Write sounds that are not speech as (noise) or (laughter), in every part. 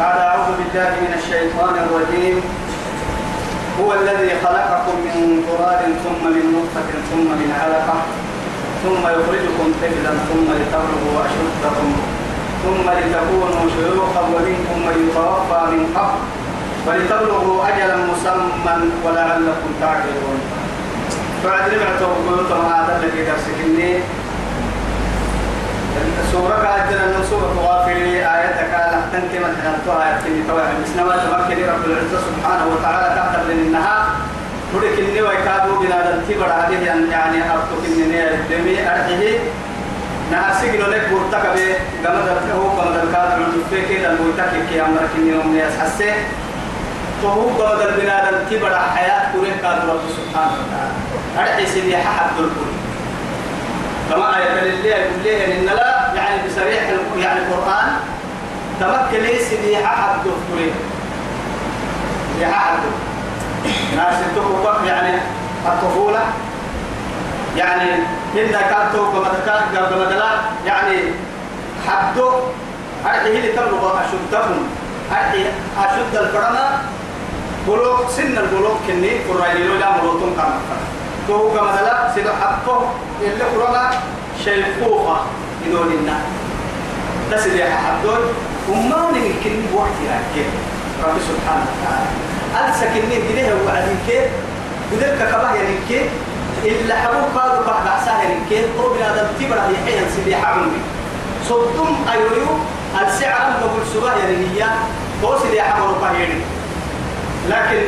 بعد أعوذ بالله من الشيطان الرجيم. هو الذي خلقكم من تراب ثم من نطفة ثم من علقة ثم يخرجكم طفلا ثم لتبلغوا أشدكم ثم لتكونوا شيوخا ومنكم من يتوفى من قبل ولتبلغوا أجلا مسمى ولعلكم تعقلون. بعد نبعته قلت ما هذا الذي درسك سورة قادنا من سورة غافر آياتك من حنالتها آيات كني توعي بسنوات تمكن رب العزة سبحانه وتعالى تعتبر لأنها تريك إني ويكادوا بنا دلتي برعاده يعني أرتك إني الدمي أرحيه ناسيك لك برتك به كما دلته كما دلكاد من تفكي دلويتك كي أمرك إني يوم نياس حسه فهو كما دل بنا دلتي برع حياة كره كاد رب سبحانه وتعالى. أرحي سيدي حق دلكم كما آية اللي يقول لي إن لا يعني بصريح يعني القرآن تمكن ليس لي أحد دكتورين لي أحد. ناس تقول يعني الطفولة يعني إن كانتوا كما كما يعني حدو أرحيه لتبلغ أشدكم أرحي أشد الفرما بلوغ سن البلوغ كني قرأي لا مروتون كما تو كما دلا سيدو حقه اللي قرأنا شيخوخة يدون النار تسلي حدود. وما نمكن وقت لكن رب سبحانه وتعالى. ألسكني وبعدين كده بدك كباه يعني كده إلا حبوب قادوا بعد عساه كده هو بنادم تبرع يحيى سيدي حبوبي صدم أيوه السعر قبل سباه هي هو سيدي حبوب يعني لكن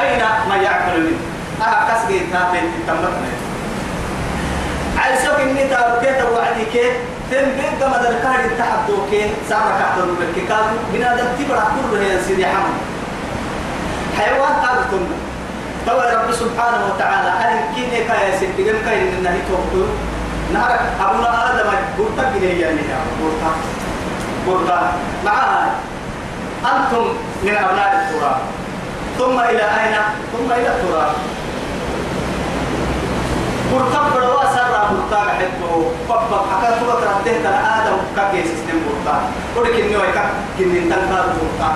أين ما يعقل منه أها كسجي تابين تمرنا عايزك إني تابكي توعدي كي تنبين كما دركار التحدو كي سارة كحتر لك كاد بنا دكتبرا كل هي سيدي حمد. حيوان قادتنا توا رب سبحانه وتعالى أهل كيني كايا سيدي كم كاين إنه توقتو نهار أبونا آدم برتا بني يعني برتا برتا معها أنتم من أبناء التراب. ثم إلى أين؟ ثم إلى التراب. برتب بدوا سر برتا حتو. باب حكا تو ترته ترى آدم كاكي سيستم برتا ولك إنه يكا كني تنكار برتا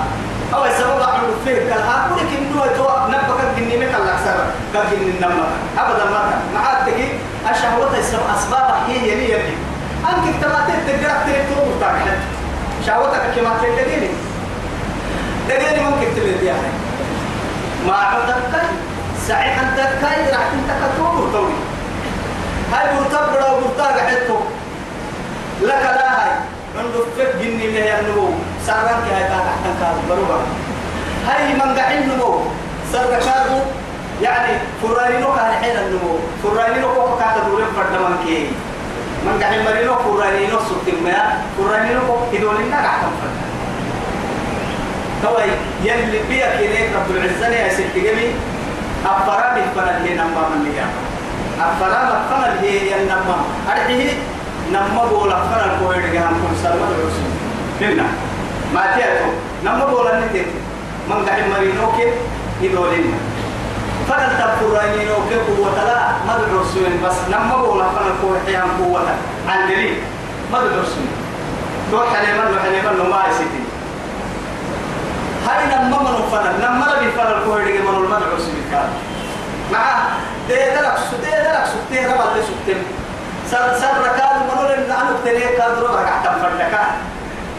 أو سبب عند فيه كلا ولك إنه تو نبكا كني مك الأكثر كني نما أبدا ما ما عاد الشهوة أسباب هي يلي يلي أنك تبعت تقدر تريد تو برتا حتو. شهوتك كما تدريني دليل ممكن يعني ما عندك سعي عندك راح تنتكتو برتوي هاي مرتبرة ومرتاقة حتو. لك لا هاي. عنده فك جني من النمو سارك هاي تحت تحت كاد بروبا. هاي من قاعد نمو سر كادو يعني فرانينو كان حين النمو فرانينو كوكا كاتا دولين فردمان كي. من قاعد مرينو فرانينو سكتم ما فرانينو كوكا هدولين قاعد فرد. توي يلي بيك إليك رب العزة يا ستي جميل. أفرامي فنال هي نمبر من اللي أفرام فنال هي النمبر أرحيه نمبر بولا فنال كوير جهان كل سلمة الرسول. هنا ما تيأتو. نمبر بولا نتيت من قاعد مرينوك يدولين. فنال تفرانينوك قوة لا. ما الرسول بس نمبر بولا فنال كوير جهان قوة عن دليل. ما الرسول. تو حليمان وحليمان ما يسيتي هاي نما من فنل نما فنل كوهري من المدعو سبكان مع ده دلك سده دلك سده ربع ده سده سر سر ركاد منول إن أنا بتري كاد ربع قعدت فردك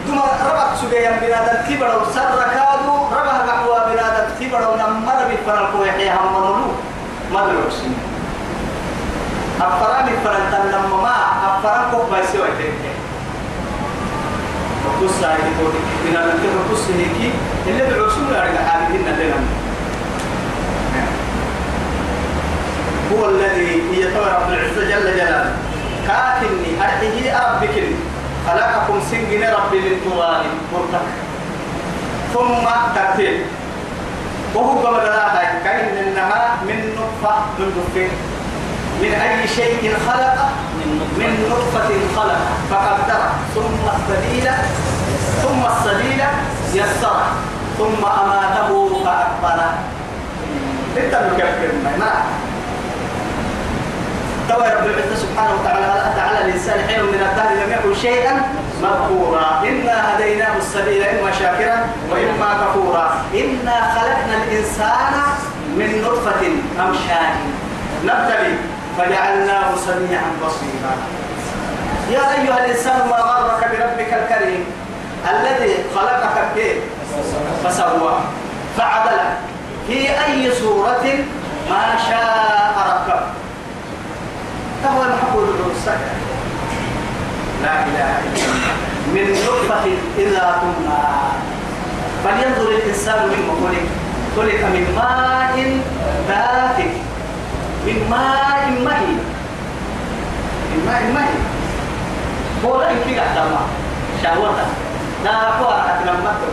دوم ربع سده يم بنادم كبر سر ركاد ربع قعوا بنادم كبر نما لبي فنل كوهري هم منولو. مدعو سبكان أفرامي فنل تنما ما أفرام كوك بيسوي تريه قصة تقول من الكتاب قصة هيك اللي بالعصور أرجع حامدين لنا هو الذي يتوى رب العزة جل جلاله. كاكني أرحيه أربك خلقكم سنجن ربي للتراب مرتك ثم ترتيب. وهو كما دلاها كأن إنها من نطفة من دفن من أي شيء خلق؟ من نطفة. خلق. فقدر ثم السبيل. ثم السبيل يسر ثم أماته فأكبره انت مكفر. ما؟ توا رب العزة سبحانه وتعالى أتى على الإنسان حين من الدهر لم يكن شيئا؟ مذكورا. إنا هديناه السبيل إما شاكرا الإنسان من نطفة أمشاج. نبتلي فجعلناه سميعا بصيرا. يا أيها الإنسان ما غرك بربك الكريم؟ الذي خلقك كيف فسوى. فعدل في أي صورة ما شاء ركب فهو المحبوب الرسول لا إله إلا الله. من نطفة إذا تمنى. فلينظر الإنسان مما خلق خلق من ماء دافئ من ماء مهي. من ماء مهي. هو لا يمكن أحترم شهوته. لا أقوى أتنمته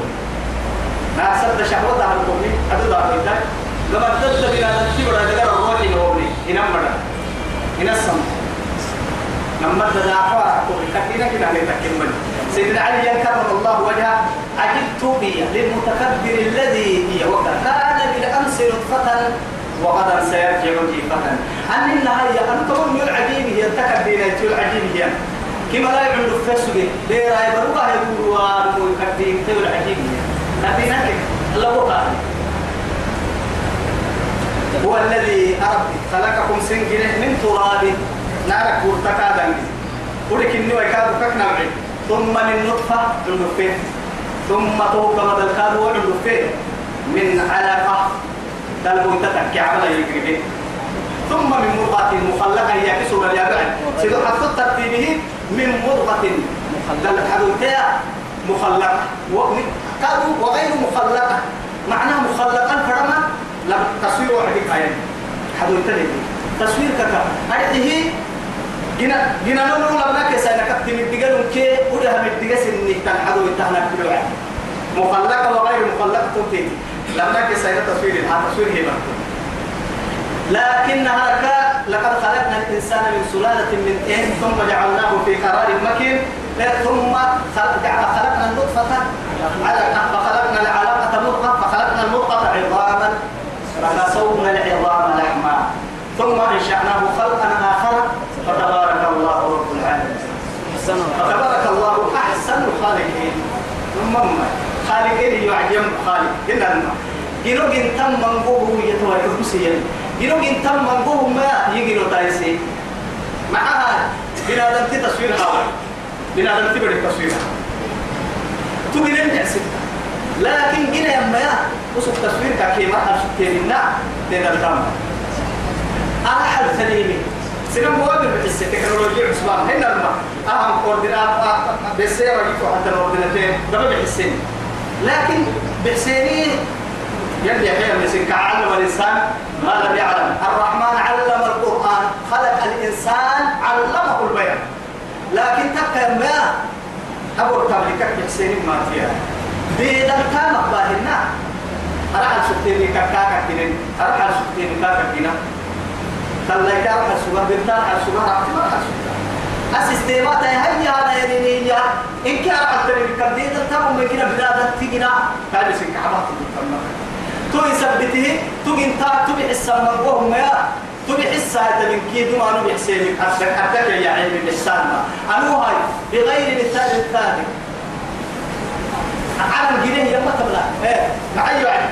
ما سد شهوته على الكومي هذا ضعف الدك لما تدل بنا نتبرع دقر الروح إنه إنما إن السماء لما تدافع كثيرا كده لتكمل سيدنا علي كرم الله وجهه عجبت بي للمتكبر الذي هي وكان. بالامس نطفة وغدا سيرجع جيفة أن النهاية أن تقول العجيب هي التكبير العجيب هي. كما لا يعمل فسوق ليه راي بروها يقول وارمو يكبين تقول العجيب هي. لكن الله قال هو الذي خلقكم سنجنة من تراب. نارك ورتكا دنجي. ولك إني ويكاد كك نوعي. ثم من نطفة النفين ثم توقع مدى الكاد والنفين من علقة. دلبو تتكي عمل يقربه ثم من مرغة مخلقة. هي كسر اليابع سيدو حفظ ترتيبه من مرغة مخلقة. مخلقة. وغير مخلقة. معناها مخلقا فرما تصوير واحد كاين حدو تلي تصوير كذا. هذه جنا جنا نقول لنا كيس أنا كتب مدقن كي وده مدقن سني تنحدو يتهنا كل واحد. مخلقة وغير مخلقة تنتهي لما أنا تصوير؟ هذا تصوير هي لكنها لقد خلقنا الإنسان من سلالة من طين ثم جعلناه في قرار مكين. ثم خلقنا النطفة. علقة فخلقنا العلاقة مضغة فخلقنا المضغة عظاما. فكسونا العظام لحما ثم أنشأناه خلقا آخر فتبارك الله رب العالمين. فتبارك الله أحسن الخالقين. ثم خالقين يعجم خالق. إلا الماء. جنوب تم منقوه يتوى يحسين جنوب تم منقوه ما يجنو تايسي. معها بنادم تصوير هذا بنادم تبري تصوير تبين النعسي لكن جنا يما يا وسط تصوير كي ما حد تيرنا تيرنا الكام أنا حد سليمي. سنم مواد بتحس تكنولوجيا عثمان. هنا الماء أهم كوردينات بسيرة يفو حتى الكورديناتين ده بحسين لكن بحسيني يلي خير مسك علم الإنسان ما لم يعلم. الرحمن علم القرآن خلق الإنسان علمه البيان. لكن تبقى ما أبو تملكك بحسين ما فيها. بيد الكام باهنا أراح السكتين كاكا كنين أراح السكتين كاكا كنا تلا يكار حسوا بنتان حسوا رحمة حسوا السيستمات هي هذا يدينية إن كان حتى بكبدين الكام ممكن بلاد تجينا كان يسكت عبارة تو يثبته تو انت تو بحس من وهم يا. تو بحس هذا من كيد ما نو بحسين حتى حتى يا علم الإحسان ما. أنا هاي؟ بغير مثال الثاني. عالم جنيه يما تبلا إيه معي يعني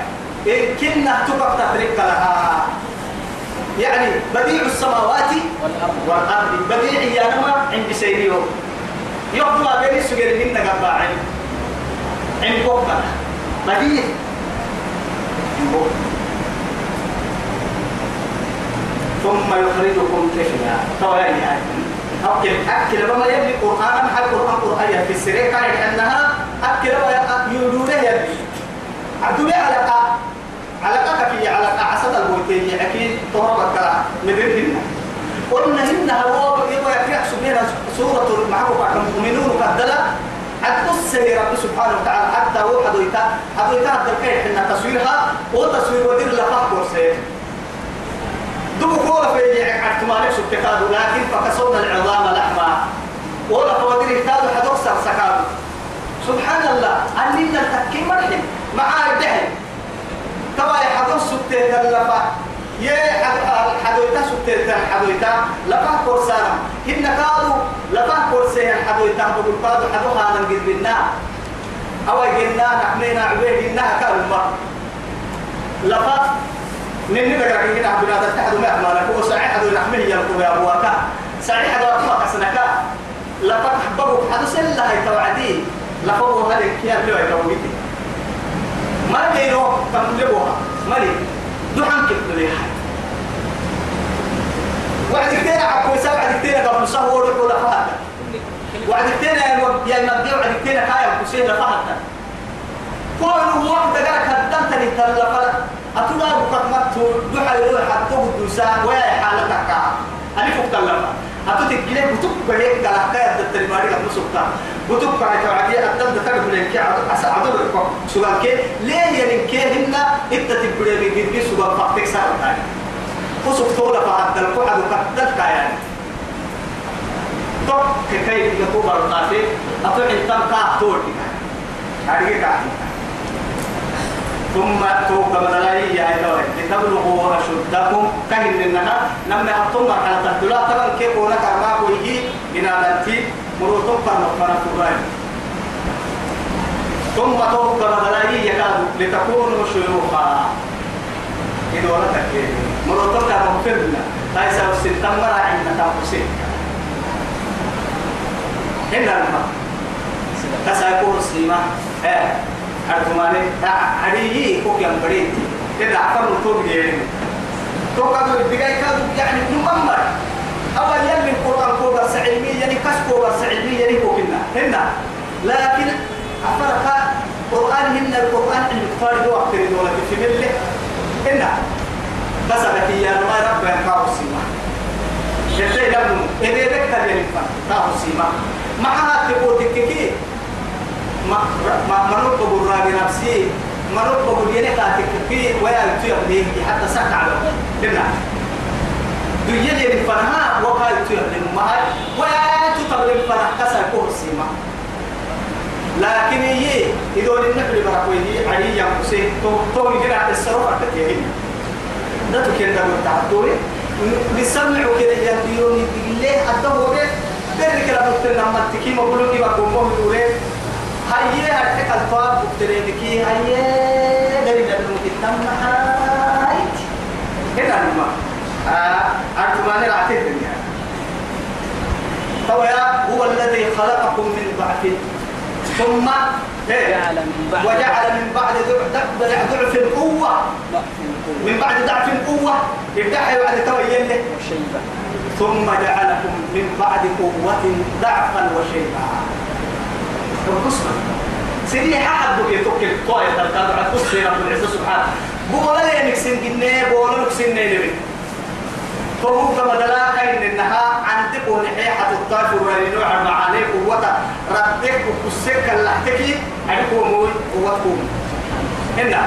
إن كنا تبقى تفرق لها. يعني بديع السماوات والأرض. بديع يا نما عند سيريو يقوم بين السجل من قبعين عند بوكا. بديع. ثم يخرجكم طفلا. طوالي يعني. أكل أكل بما يبني قرآن حق قرآن قرآن في السرير كانت أنها أكل يولونه يبني عدو على على كفي على عسد البوتين أكيد كلا مدرهن قلنا إن هو يبغى يحسب بين سورة معروفة المؤمنون قدلا أتقص رب سبحانه وتعالى. حتى هو حدويتا الدركين حنا تصويرها. وتصوير ودير لفاق كورسين دبو كورة في احتمالك سبتكاد لكن فكسونا العظام لحما ولا فودير اهتادوا حدوكسر سكاد سبحان الله أننا التكي مرحب مع الدهن تبا يحدوك سبتك اللفاق يا حدويتا سبتيتا حدويتا لفاه كورسانا هن كادو لفاه كورسين حدويتا بقول كادو حدو خانا نجد بنا أو جنا نحمينا عبيه جنا كالما لفا نني دقرا كنا عبنا تحد ما أعمالك وسعي حد نحمه يلقوا يا أبواك سعي حد أطلق سنكا لفا حببك حد سلا هي توعدي لفا هو هذا كيان لو يتوقيتي ما لينو تملبوها مالي دحن كيف ليها وعد كتير عكو سبع كتير قبل صهور ولا فهد وعد كتير يا المبدع وعد كتير كايا كسير فهد كل واحد قال كدمت لي تلفلا أتولا بكتمت دحى يروح حتى بدوسا ويا حالتك أنا فوق تلفا أتو تجيلي بتوك بعيد قال كايا دتري ماري قبل سكتا بتوك كايا كواعدي أتم دتر بلين كي أس عدو بكم سؤال كي ليه يعني كي هنا؟ إنت تبغى بيجي بيجي سؤال فاكتك سار تاني وسك تولا فهد الكو عدو كتل كايا تو كي يكون برقاتي أتو إنتم كاهتوري هذه كاهتوري ثم توك مدلائي يا إلهي لتبلغوا أشدكم. كهن إنها لما أطمع على تهدلا. طبعا كيف هناك أربعة ويجي إن أدلتي مروتهم فرنا فرنا فرنا ثم توك مدلائي يكاد لتكونوا شيوخا. إذا ولا تكين مروتهم كانوا فرنا ليس وسنتم مرا عندنا تنفسين هنا الماء تسايكون سيما إيه. أرجماني. أريه كوك يوم بريد. إذا عفر نطوب جيرين تو كادو الدقاي كادو يعني نممر أول يلي القرآن كوبر سعلمي يعني كاس كوبر سعلمي يعني كوكنا هنا. لكن أفرق قرآن هنا القرآن اللي بتفارد وقت الدولة في ملة هنا. بس لك يا ما رب ينفع السيما يتلي لبنو إذا ذكر ينفع تاو السيما معها تقول تككي. ما ما منوب بالراجي نفسي منوب بالجنة كاتك في ويا ليه حتى سك على لنا. دنيا اللي فرها وقا يطير لما ويا تطلع فرح كسر كورسيما لكن هي إذا النبي بركويه علي يمسي تو تو يجرى السرور كتير ده تكين ده متعدوي نسمع كده يديوني بالله حتى هو ده ده كده بتنا ما تكيم بقولوا كي بقوم بقولوا هيا هتك الفاب بكترينكي هيا دليل انه تتم حايت هنا الماء أرجمان العتيد الدنيا طويا هو الذي خلقكم من ضعف. ثم جعل من بعد وجعل من بعد ضعف ضعف قوة من بعد ضعف قوة يفتح بعد تويل وشيبة. ثم جعلكم من بعد قوة ضعفا وشيبا. القسمة سيدي حد بك يتوكل طاية تركاد على قصة رب العزة سبحانه. بولا لي نكسن جنة بولا نكسن نينبي فهو كما دلاك إن إنها عندك ونحيحة الطائف ورينوع المعاني قوة. ردك وكسك اللحتكي عندكم موي قوتكم. هنا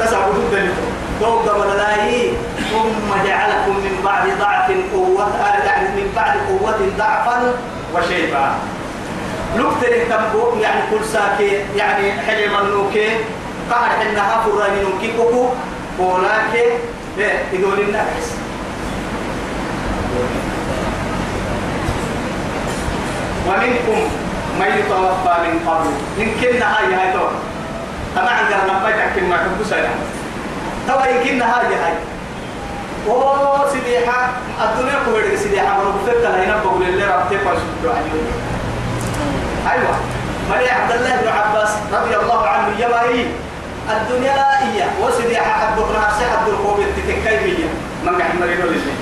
تسعبوا الدليل فهو كما دلاي ثم جعلكم من بعد ضعف قوة يعني من بعد قوة ضعفا وشيبا. لقتل تنبو يعني كل ساكي يعني حلي منوكي قهر حنها فراني نوكي كوكو بولاكي يقول الناس ومنكم من يتوفى من قبل. يمكن هاي هاي تو. أنا عندنا نبي تحكي ما تبص يا توا يمكن هاي هاي. sideexa adduunya ku wedhiga sideexa marufeta lahayna boglele rabte kwasuddo ayo أيوة. مري عبد الله بن عباس رضي الله عنه يماري الدنيا هي. وسدي حد بكرة حد الخوب التكايمية من قاعد مرينو لله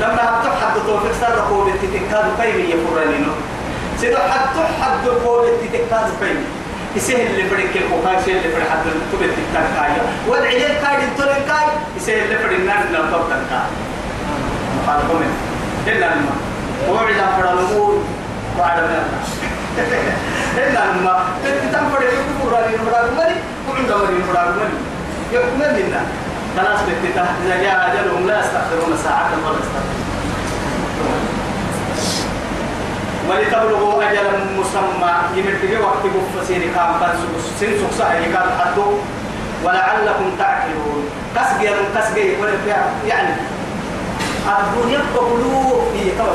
لما هتح حد توفيق صار الخوب التكاد كايمية فرانينو سيدو حد حد الخوب التكاد كايمية يسهل اللي فريق الخوكاي يسهل اللي فريق حد الخوب التكاد كايا والعيال كاي التولن كاي يسهل اللي فريق النار من الطب كاي قال قومين إلا لما. وعد فرانمون وعد من الله إلا لما تنفر يكون رالي نمرا مالي وعند مري نمرا مالي يكون لنا خلاص بتتا إذا جاء أجلهم لا يستأخرون ساعة ولا يستأخرون ولتبلغوا أجلا مسمى يمتلي وقت بفسير كام كان سن سكسا يكاد حدو ولعلكم تعقلون كسجي كسجي يعني الدنيا بقلوب هي كما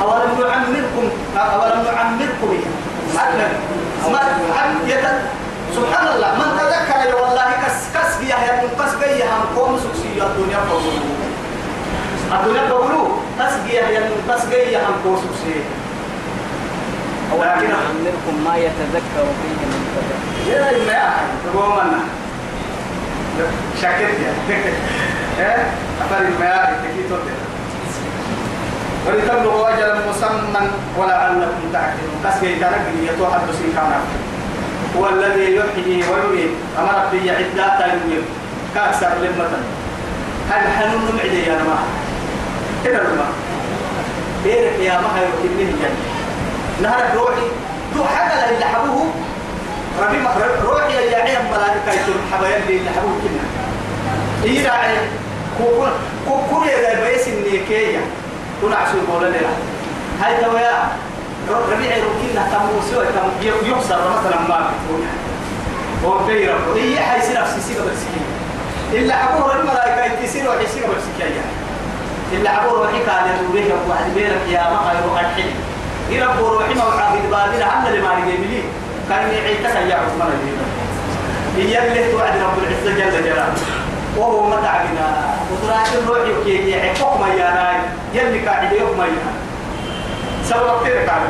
أولم نعمركم أولم نعمركم أكلم سبحان الله من تذكر يا والله كس كس يا يا من كس يا هم قوم سكسي الدنيا بقولوا الدنيا بقولوا كس يا يا من كس يا هم قوم سكسي. ولكن أعلمكم ما يتذكر فيه من تذكر. يا ما يعني تقوم أنا. شكرت (laughs) إيه؟ يا أفرق ما يعني تكيتوا ولتبلغوا أجلا مسمى ولعلكم تعقلون. كسبي ترك يتوحد سنكانا هو الذي يحيي ويميت. أمر في عدة يميت كأكثر لمة هل حنون نمعدي يا ما كده لما بيرك يا ما هي وكلمه يعني نهر روحي. تو حاجة اللي حبوه ربي ما روحي يا عيال ملائكة يتم حبايا اللي حبوه كنا إيه راعي كوكو كوكو يا بيس النيكية عشان مولا لنا هاي تويا ربيع روكينا تمو سوى تم يحصر مثلا ما بتقول هو بيرا هي حيصير نفسي سيبا بسكين إلا عبوه الملائكة يتسير وحيصير بسكين إلا عبوه روحي كان يدوره وعد بيرك يا ما غير الحين يرب روحي ما وعابد بادنا هم اللي ما نجيبلي كان يعيتك يا عثمان هي اللي توعد رب العزة جل جلاله. وهو متى بنا. وتراك الروح يكي يحكم يا ناي يلي قاعد يوم يا سبب كثير قاعد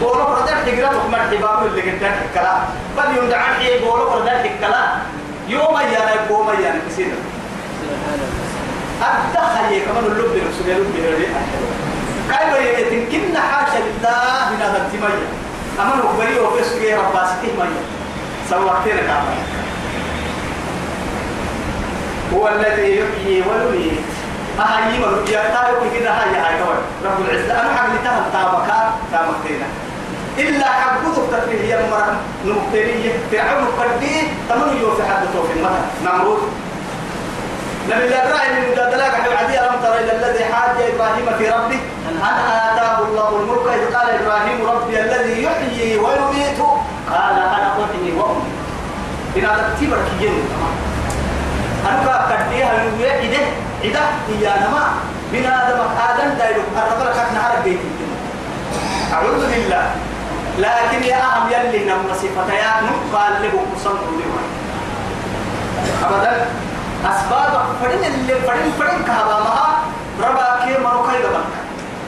بقولوا برجع تقرأ تكمل حباب اللي قد الكلام. بل يوم دعان حي بقولوا برجع الكلام. يوم يا ناي قوم يا ناي كثير أدخل كمان اللب نفسه قالوا بيرد كيف يتمكن حاشا لله من هذا التمية أما نقبلي وفيس كي رباسته مية سوى كثير قاعد هو الذي يحيي ويميت. أهي يا تارك كده هاي هاي كمان. رب العزة. أنا حق لتهم تابكا تابكتنا إلا حقوق تفريه هي مرة. نمتنية فرعون قدي. تمن يوم في حد توفي المثل نمرود نبي الله إبراهيم من دلالة حول عدي ألم ترى إلى الذي حاج إبراهيم في ربه أن آتاه الله الملك إذ قال إبراهيم ربي الذي يحيي ويميت؟ قال أنا أحيي وأميت. إن هذا تبرك جن أنا كديها يوم عده عده هي نما من آدم آدم دايلو الرجل كان نهار بيت. أعوذ بالله. لكن يا أهم يلي نم صفتيات نقال له قصن له أبدا. أسباب فرين اللي فرين فرين كهذا ما ربا كي مرو كي دبل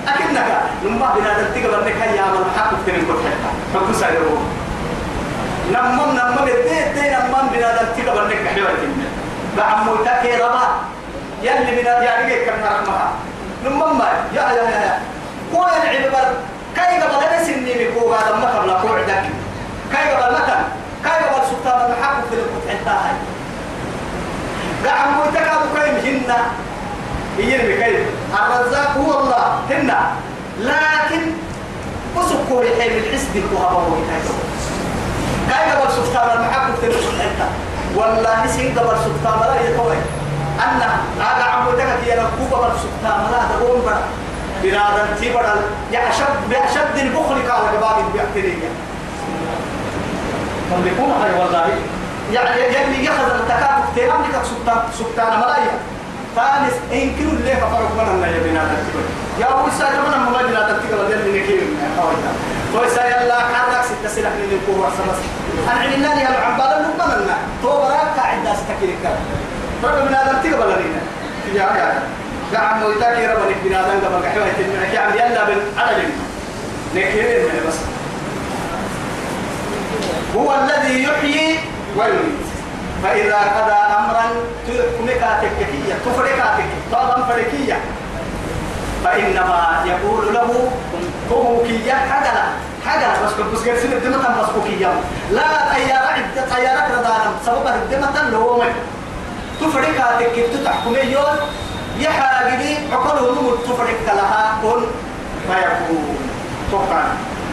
أكنك نما بنا دتيك بنك يا من حق تكين كل حتة فكو سايرو. نمم نمم دي نمم بنا دتيك بنك حلوة كنا بعمو تكي ربا. يلي من يعني كم رحمها نمم يا يا يا هو يلعب بر كاي قبل نسني بكو هذا ما قبل قعدك كاي قبل متى كاي قبل سلطان الحق في القطع هاي دعم تكاد كيم هن. يجري كيف الرزاق هو الله هن. لكن وسكوا يحيي الحسد وهو هو كاي قبل سلطان الحق في القطع والله سين قبل سلطان لا يتوي أن هذا عمو تكاد ينكوب قبل سلطان لا تقوم بنا بنادم تبرل يعشد بأشد البخل قال باب بأكترية تملكون هاي والله. يعني يلي يخذ التكاتف تيرام لك سبتان سبتان ملايا. ثالث إن كل اللي ففرق من يا بنادم تبرل يا أبو ساجة من الملايا بنادم تبرل يلي نكير. من حوالي تويسا يلا حرك ستة سلح من القوة سمس أنا علمنا لي العبادة نقبلنا تو براك قاعد رب بنادم تبرل لنا يا يا قاعد مويتاك يا رب نك بنادم قبل كحوة تنمي يعني يلا بن عدل نكير من بس هو الذي يحيي ويميت فإذا قضى أمرا تكمكاتك كية تفركاتك طابا فركية فإنما يقول له هو كية حدلا حدلا بس بس قرسل الدمة بس كية لا طيارة عدة طيارة ردانا سبب الدمة اللي هو من تفركاتك كيف تحكمي يوم يحاجدي عقله نمر تفرك لها كن فيكون توقع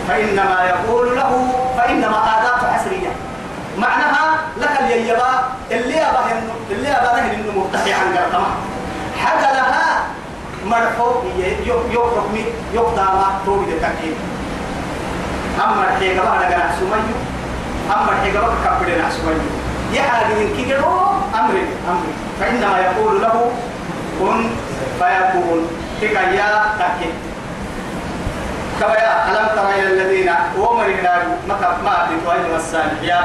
فإنما يقول له فإنما آدات حسرية. معناها لك اليبا اللي أباه اللي أباه إنه مرتفع عن لها مرحو يقرب مي يقدام توبي التكييف أما الحيقة بقى نقنا سميو أما الحيقة بقى كبرنا سميو يحاجي كي أمري أمري. فإنما يقول له كن فيكون. تكيا تكي كويا ألم ترى إلى الذين ومر هناك متى ما يا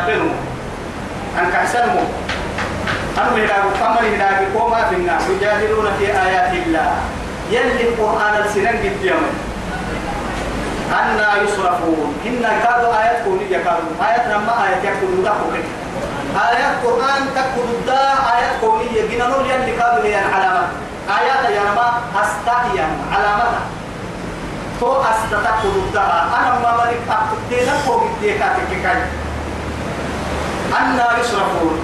هناك كمر هناك وما في الناس يجادلون في آيات الله. يلي القرآن السنن قد يوم أنا يصرفون. هن كادوا آيات كونية كادوا آيات لما آيات ده كونية آيات قرآن تكونوا ده آيات كونية جنا نقول يعني كادوا هي العلامة. آيات يا رما أستحيا. علامة. تو أستتكونوا ده أنا ما ملك أكتبتين فوق الديكاتك كاي أنا يصرفون.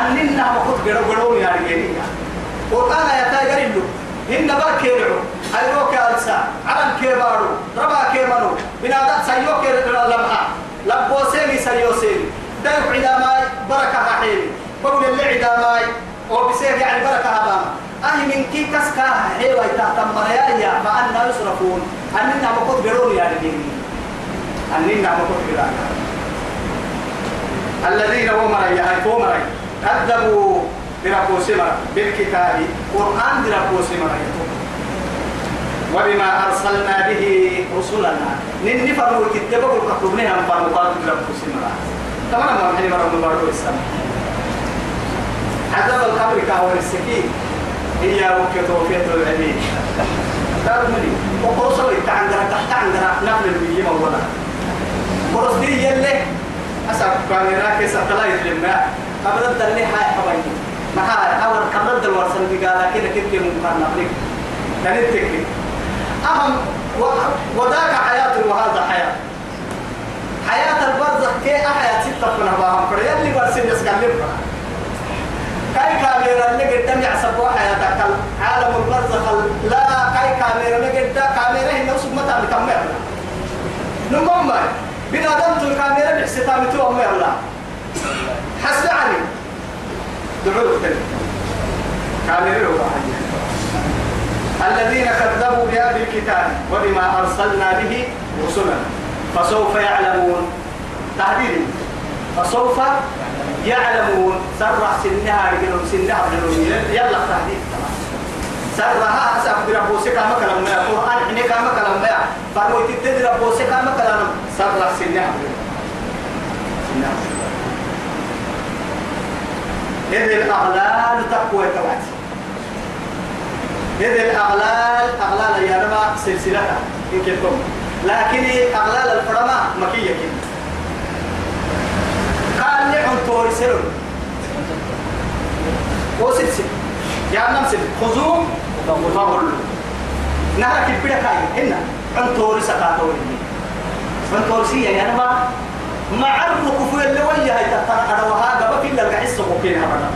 أننا قرأ قرأوا يا رجالي. قرآن هن بار كيرو أيرو كالسا علم كيبارو ربا كيمانو. بنادات سيو كيرو لمها لبو سيمي سيو سيمي. دايو عداماي بركة حيلي بقول اللي عداماي وبسير يعني بركة هباما أهي من كي كسكا حيوة تهتم مريايا فأنا يصرفون. أننا مقود برون يا رجيني أننا مقود برون الذين هم مريا هاي فو مريا كذبوا. بربو سمر بالكتاب قرآن بربو سمر وبما أرسلنا به رسلنا نني فرمو الكتاب وكتبناها فرمو قال بربو سمر تمام ما حين مرة مبارك السلام عذاب القبر كهون السكين هي وكتوفية العليم ترمني وقرصوا تعندر تحت عندر نقل البيجي مولا قرص دي يلي أسأل كاميرا كيسا تلايت لما قبل الدلي هاي حوالي هاي أول قبل الدل ورسل بقالا كده كده مقارنة كانت تكلي أهم وذاك حياة وهذا حياة. حياة البرزخ كي أحياة ستة من أباهم. فريا اللي برسل يسكن لبرا كاي كاميرا اللي قدام يعصبوا حياتك. عالم البرزخ لا كاي كاميرا اللي قدام كاميرا نفسك متى بتمر نمم بنادم الكاميرا بحسيتها متوى الله حسب علي الذين كذبوا بهذا الكتاب وبما أرسلنا به رسلا. فسوف يعلمون. تهديد. فسوف يعلمون. سرح سنها رجلهم سنها رجلهم يلا تهديد. سرها أسف بربوسك كما كلام ما القرآن حين كما كلام ما فانو تدد ربوسك كما كلام سرح سنها سنها إذ الأغلال تقوى توعد إذ الأغلال أغلال يا رب سلسلة إن كنتم. لكن أغلال الفرما مكية كده قال لي عن توري سرون وسلسل يا نمسل خذوه وطهروا نهرك البدا كاي هنا عن توري سكاتوري. عن تورسية يا رب مع الركوف اللي وجه تتنقل وهذا بكي لك عصه وكين هبنا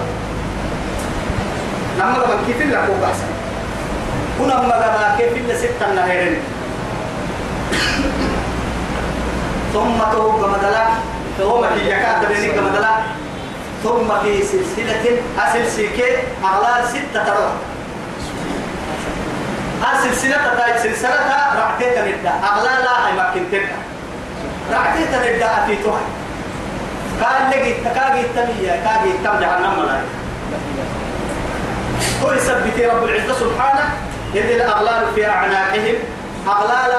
لما لما كيف لك وبحسن كنا ما كيف اللي ستة نهرين ثم توب مدلا ثم في جكات بينك مدلا ثم في سلسلة أسلسلة أغلال ستة تروح أسلسلة تاي سلسلة رعتين نبدأ. أغلال هاي ما كنت رعتين نبدا في توها قال لقي تكاجي التمية كاجي التم جهنم ملاك هو يثبت رب العزة سبحانه إذ الأغلال في أعناقهم. أغلال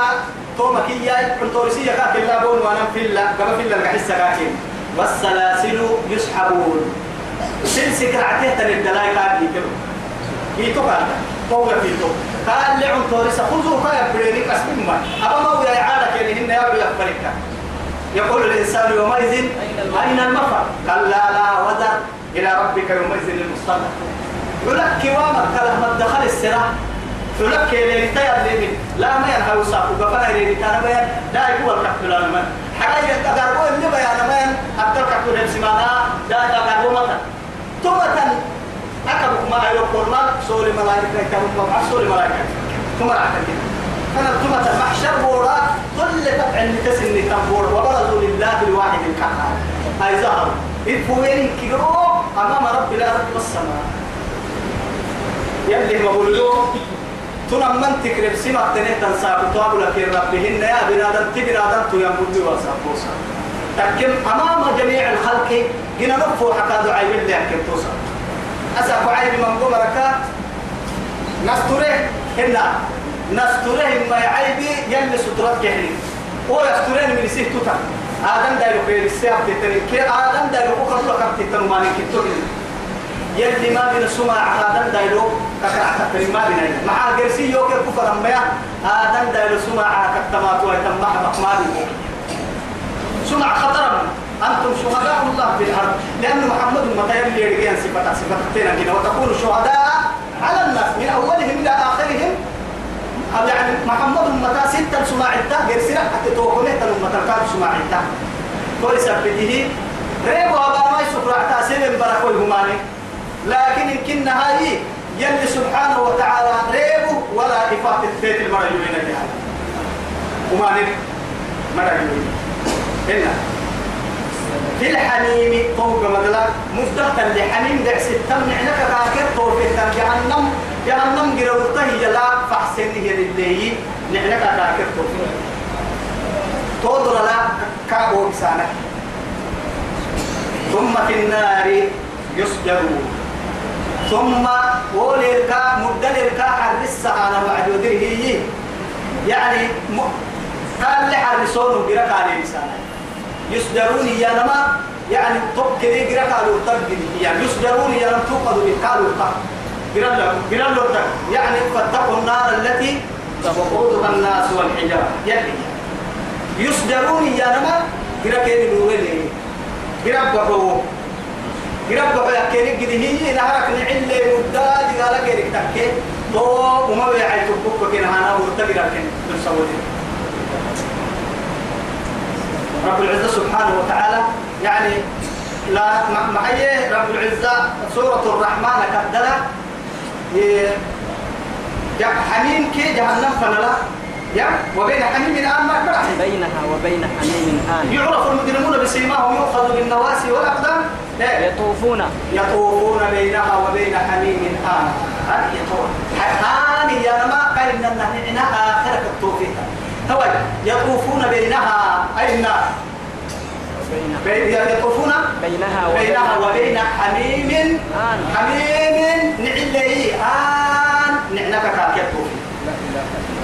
توما كيا كنتورسية كاك اللابون وأنا في الله كما في الله القحسة كاكين والسلاسل يسحبون. سلسك رعته تنبدلاي كاك يتبو كيتو كاك طوغة كيتو قال لعن تورسة خذوا كايا برينيك أسمين ما. أبا ما ويا يعني هن يابلو يقبلك يقول الإنسان يومئذ أين المفر؟ قال لا لا وزر إلى ربك يومئذ المستقر يقول لك كوامك كلمة دخل السراح تلك لي تيار لي لا ما ينهى وصاف وقفنا لي تانا بيان لا يقول الكحتل ما حاجة تقربوا اللي بيان ما أبدل كحتل بسمانا لا. تقربوا متى تومة أكبر ما يقول ما؟ سوري ملايكة كم ما؟ سوري ملايكة. ثم راح كده أنا تومة محشر بورا كل تبع النتسن تنبور. وبرزوا لله الواحد القهار. هاي ظهر إفوين كيرو أمام رب الأرض والسماء. يلي ما بقولوا تنا من تكرب سمع تنه تنساب تواب لك ربهن يا بنادم تبنادم تو يمد وسابوسا تكم أمام جميع الخلق جنا نفو حتى دعاء بالله كم توصل أسأل عيب من قمرك نستره هنا نستره ما يعيبي يلي سترات هو يسترين من سيه توتا آدم دايرو في السياب تتنين كي آدم دايرو أخر لك تتنو ماني كتوين يلي ما بين السماع هذا دايلو ككرع كتر ما بين مع جرسي يوكل كفر أمبيا هذا دايلو سماع كتمات ويتم ما بين سمع خطرا. أنتم شهداء الله في الأرض. لأن محمد متى يلي يرجع صفة صفتين كده. وتكونوا شهداء على الناس من أولهم إلى آخرهم. أو يعني محمد متى؟ ستة سماع التا غير سنة حتى توقفه تلو متى كان سماع التا كل سبته ريبو أبا ما يسفر عتا سيبن بركوي هماني. لكن إن كنا هاي يلي سبحانه وتعالى ريبو ولا إفاقة بيت المرأة يولينا جهاز هماني. يولينا هنا في الحميم فوق مدلا مفتقا لحميم دع ستم نعنك كاكر طوفي جهنم. جهنم قروته يلا فحسن هي للي نعنك طوفي تودر لا كابو بسانك ثم في النار يسجرون. ثم وليركا مدلركا حرس وعد هي. يعني م... قال لي حرسون بيرك عليه لسانه يسجرون يا نما يعني طب جرا قالوا تقدم يعني يسجرون يا نما توقدوا بالقالوا جرا له يعني فاتقوا النار التي وقودها الناس والحجارة. يعني يسجرون يا نما جرا كده نورين جرا بقوا جرا بقوا يا كده كده هي نهارك نعل مدة قال كده تكه تو وما بيعيش تبقى كده أنا ورتقي لكن بنسوي رب العزة سبحانه وتعالى يعني لا معي رب العزة سورة الرحمن يا حميم كي جهنم فنلا. يا؟ وبين حميم الآن ما بينها وبين حميم آن يعرف المجرمون بسيماهم يؤخذ بالنواسي والأقدام. يطوفون. يطوفون بينها وبين حميم آن هاني يا ما قال إن إنها آخرة التوفيق توي يطوفون بينها. أي النار يطوفون بينها بينها وبين حميم. آن. حميم نعلي. آن. نعنك كاكير توفي.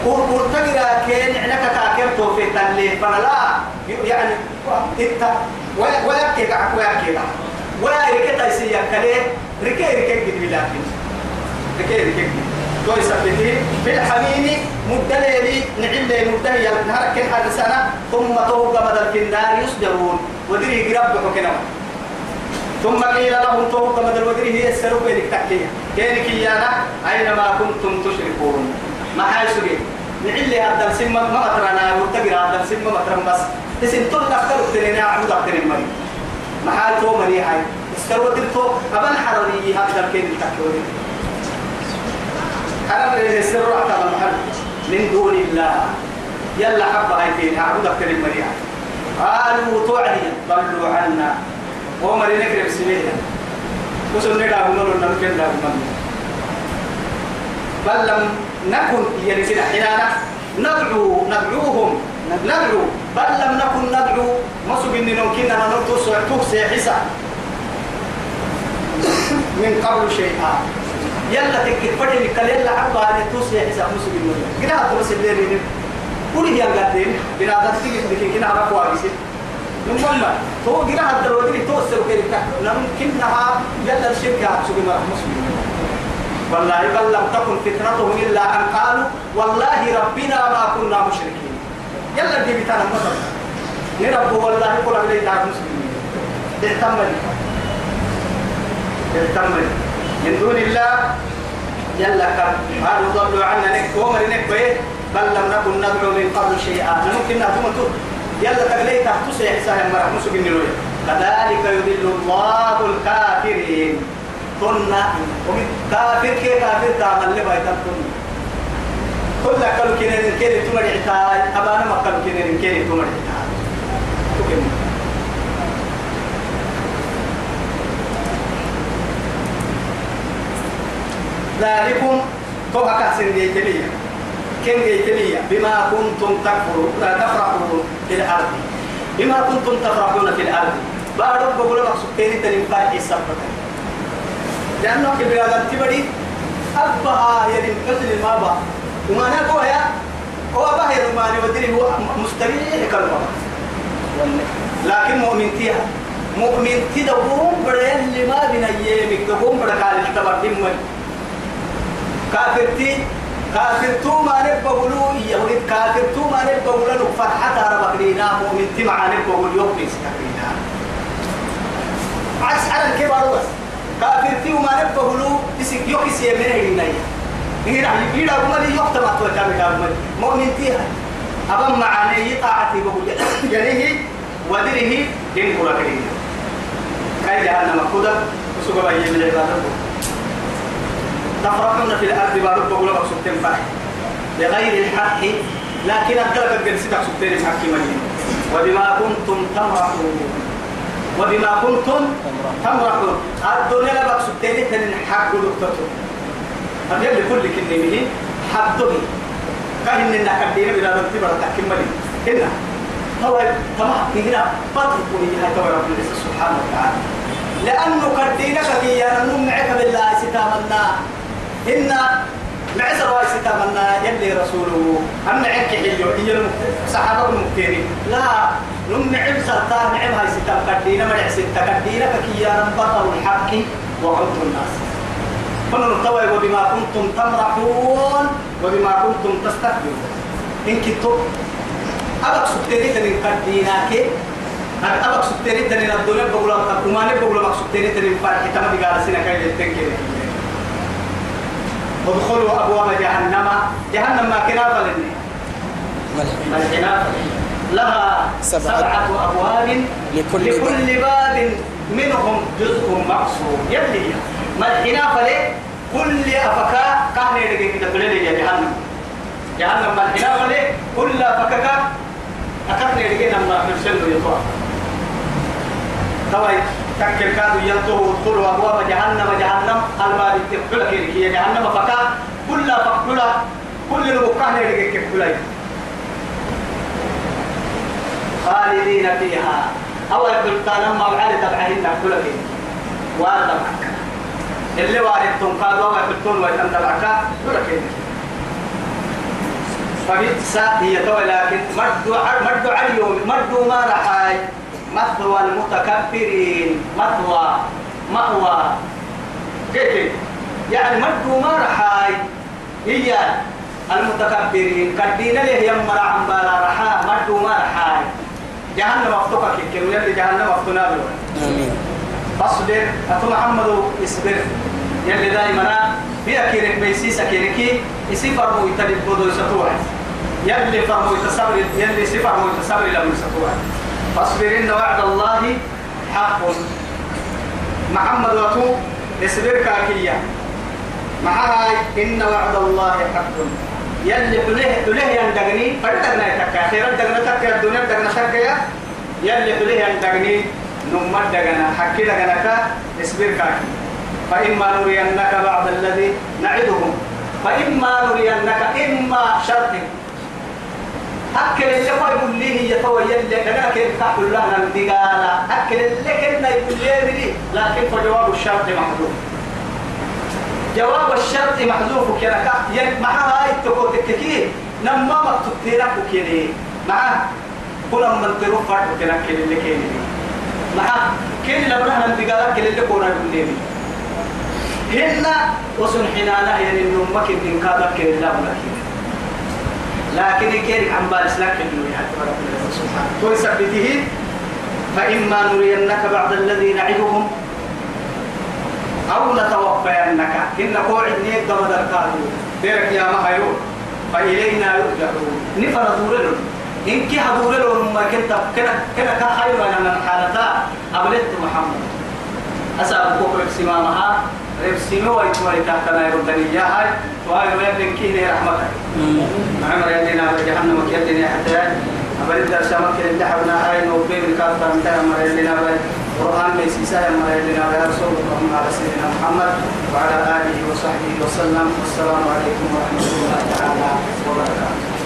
ورتقرا كين نعنك كاكير توفي. تنلي فلا. يعني إنت ويكي قعك ويكي قعك ويكي تيسيا كليه ركي ركي قد بلاكين ركي ركي قد توي سبتي في الحميم مدلي نهار كن هذا سنة ثم توقع بدل في النار يسجرون ودري قرب كنا ثم قيل لهم توقع بدل ودري هي السلوك بينك تحكيها كينك إيانا أينما كنتم تشركون؟ ما سجي نعلي هذا السم ما أترنا وتقرا هذا السم ما أترنا بس. تسن تقول أكثر ترينا عمود أكثر مري ما حي تو مري هاي. استوى تو أبن حرري هذا الكين تحكيه أنا اللي السر على المحل. من دون الله. يلا حبة هاي فين أعبد أكثر المريع قالوا توعدي ضلوا عنا. ومر نكرم سميها وسن ندا بنور نمكن دا بنور بل لم نكن يرسل حيننا ندعو ندعوهم ندعو بل لم نكن ندعو ما سبني نمكن أن نرتو سوعتوك سيحسا من قبل شيئا يلا تكت فدي كل يلا عبا حساب مسلم منه كده هذا بس اللي كنا على كويس نمم تو كده هذا الودي توصل كده ممكن نها يلا الشركة تسوي مرة مسلم والله بل لم تكن فتنتهم إلا أن قالوا والله ربنا ما كنا مشركين. يلا دي بتاعنا مصر نربو والله كل أبدا يتعب مسلمين. اعتمد اعتمد من دون الله يلا كم. قالوا ضلوا عنا نك ومر نك بل لم نكن ندعو من قبل شيئا. ممكن نهتم يلا تقلي تحت سيحسها مرة؟ مسك النلوية كذلك يضل الله الكافرين. كنا كافر كي كافر تعمل لي بايتم كنا كل كل كنين كنين تمر عتاي أبانا ما كنين كنين تمر عتاي ذلكم توقع كاسين جيتلية كن جيتلية بما كنتم تكفرون تفرحون في الأرض. بما كنتم تفرحون في الأرض. بعد بقول لك سكيني تنفع السبب لأنه كبير هذا تبدي أبها يلي مثل ما با. وما نقول يا هو باهر ما نودري هو مستريح كلمة. لكن مؤمن فيها مؤمن تدقوم برين لما بنا يمك دقوم بركال التبردم كافر تي كافر تو ما نبغلو يهود كافر تو ما نبغلو فرحة ربك لينا مؤمن تي مع نبغلو يوم بيستقبلنا عكس على الكبار بس كافر تي وما نبغلو يسك يوكس يمين هنا هنا يبيد أبو مالي يوقت ما توجه أبو مالي مؤمن تيها. أبا معاني طاعتي بقول يليه ودره إن كل كريم كاي جهنم وسوق بيجي من العبادة تفرحون في الأرض بارك بقول لك سبتين فرح. بغير الحق لكن أدرك الجنسية سبتين حكي مدين وبما كنتم تمرحون. وبما كنتم تمرحون. الدنيا لبك سبتين تنين حق دكتور. أبي لكل كلمة حدوه كاين إن كدينا بلا نتي برا تحكي مدين هنا هو تمام هنا بطل كوني هاي تبع رب سبحانه وتعالى. لأنه كدينك كي يا نمعك بالله ستامنا. إن معسر واي ستامنا يلي رسوله. أم نعك حلو هي صحابة المكتيرين لا نمعب سرطان نعم هاي ستام كدينا مرع ستة كدينا كيانا بطل الحق وعد الناس. فنرتوي وبما كنتم تمرحون وبما كنتم تستكبرون. إن كنتم أبك سبتيني تنين كدينا كي أبك سبتيني تنين الدنيا بقول لك وما نبغى لك سبتيني تنين فرح تما بقال سنة كاي للتنكير. ادخلوا أبواب جهنم. جهنم ما كنا فلني ملحنا لها سبعة. سبعة, أبواب. لكل لكل باب منهم جزء مقصود. يلي هي. ملحنا فلي كل أفكا كان يدقي كده بلدي جهنم. جهنم ملحنا فلي كل أفكا أكثر يدقي نما نرسل يطوع طبعا. تكل كادوا ينتهوا ادخلوا أبواب جهنم جهنم المال تقبل كيرك هي جهنم فكا كل فكلا كل المكان يدقي كبلي خالدين فيها. أول بلتان ما بعد تبعهن كل كيرك وارد معك اللي واردتم قالوا أول بلتون ويتم تبعك كل كيرك فبئس هي لكن مردو مردو على اليوم مردو ما رحاي. مثوى المتكبرين مثوى مأوى. كيف؟ يعني مردو ما رحاي. هي المتكبرين. كدينا له يمر عن بالا رحا مردو ما رحاي. جهنم مفتوحة كيكيرو يلي جهنم مفتونا بلو فاصبر أتو محمد اصبر يلي دائما في أكيرك بيسيس أكيركي يسي فرمو يتلب بدو يسطوع يلي فرمو يتصبر يلي سي فرمو يتصبر لم يسطوع فاصبر إن وعد الله حق. محمد وتو اصبر كاكية مع هاي إن وعد الله حق. يلي حليه حليه يندغني فردغنا يتكا. خيرا دغنا تكا الدنيا دغنا تكا يلي حليه يندغني نمت دغنا حكي دغنا كا اصبر كاكي فإما نرينك بعض الذي نعدهم. فإما نرينك إما شرط. أكل اللي هو يقول لي هي تو يلي أنا كيف تقول لنا الدجالة أكل اللي كنا يقول لي لي لكن فجواب الشرط محذوف. جواب الشرط محذوف كنا ين مع هاي تقول تككي نما مكتوب تيرك وكيني مع كل من تروح فرق كنا كل اللي كيني. مع كل اللي بنا الدجالة كل اللي كنا يقول لي هن وسن حنانا يعني ما كنت إنكارك كل اللي بنا لكن كيرك عن بالس لك ويثبته فإما نرينك بعض الذي نعدهم أو نتوفينك. إن قوعد نيك دم دركاتو ديرك يا مهيو. فإلينا يرجعون. نفر دور إن كي لهم ما كنت كنا كنا كخير أنا من حالتا. أبلت محمد. أسأل بكرة سمامها. ربسيمو ويتوالي تحتنا يردني يا هاي وهاي ويبن كيني رحمتك عمر يدينا بجهنم وكيدنا حتى الدرس مكة اللي حبنا هاي نوبين الكافة متى أمر يدينا قرآن ميسيسا أمر يدينا رسول الله. على سيدنا محمد وعلى آله وصحبه وسلم والسلام عليكم ورحمة الله تعالى وبركاته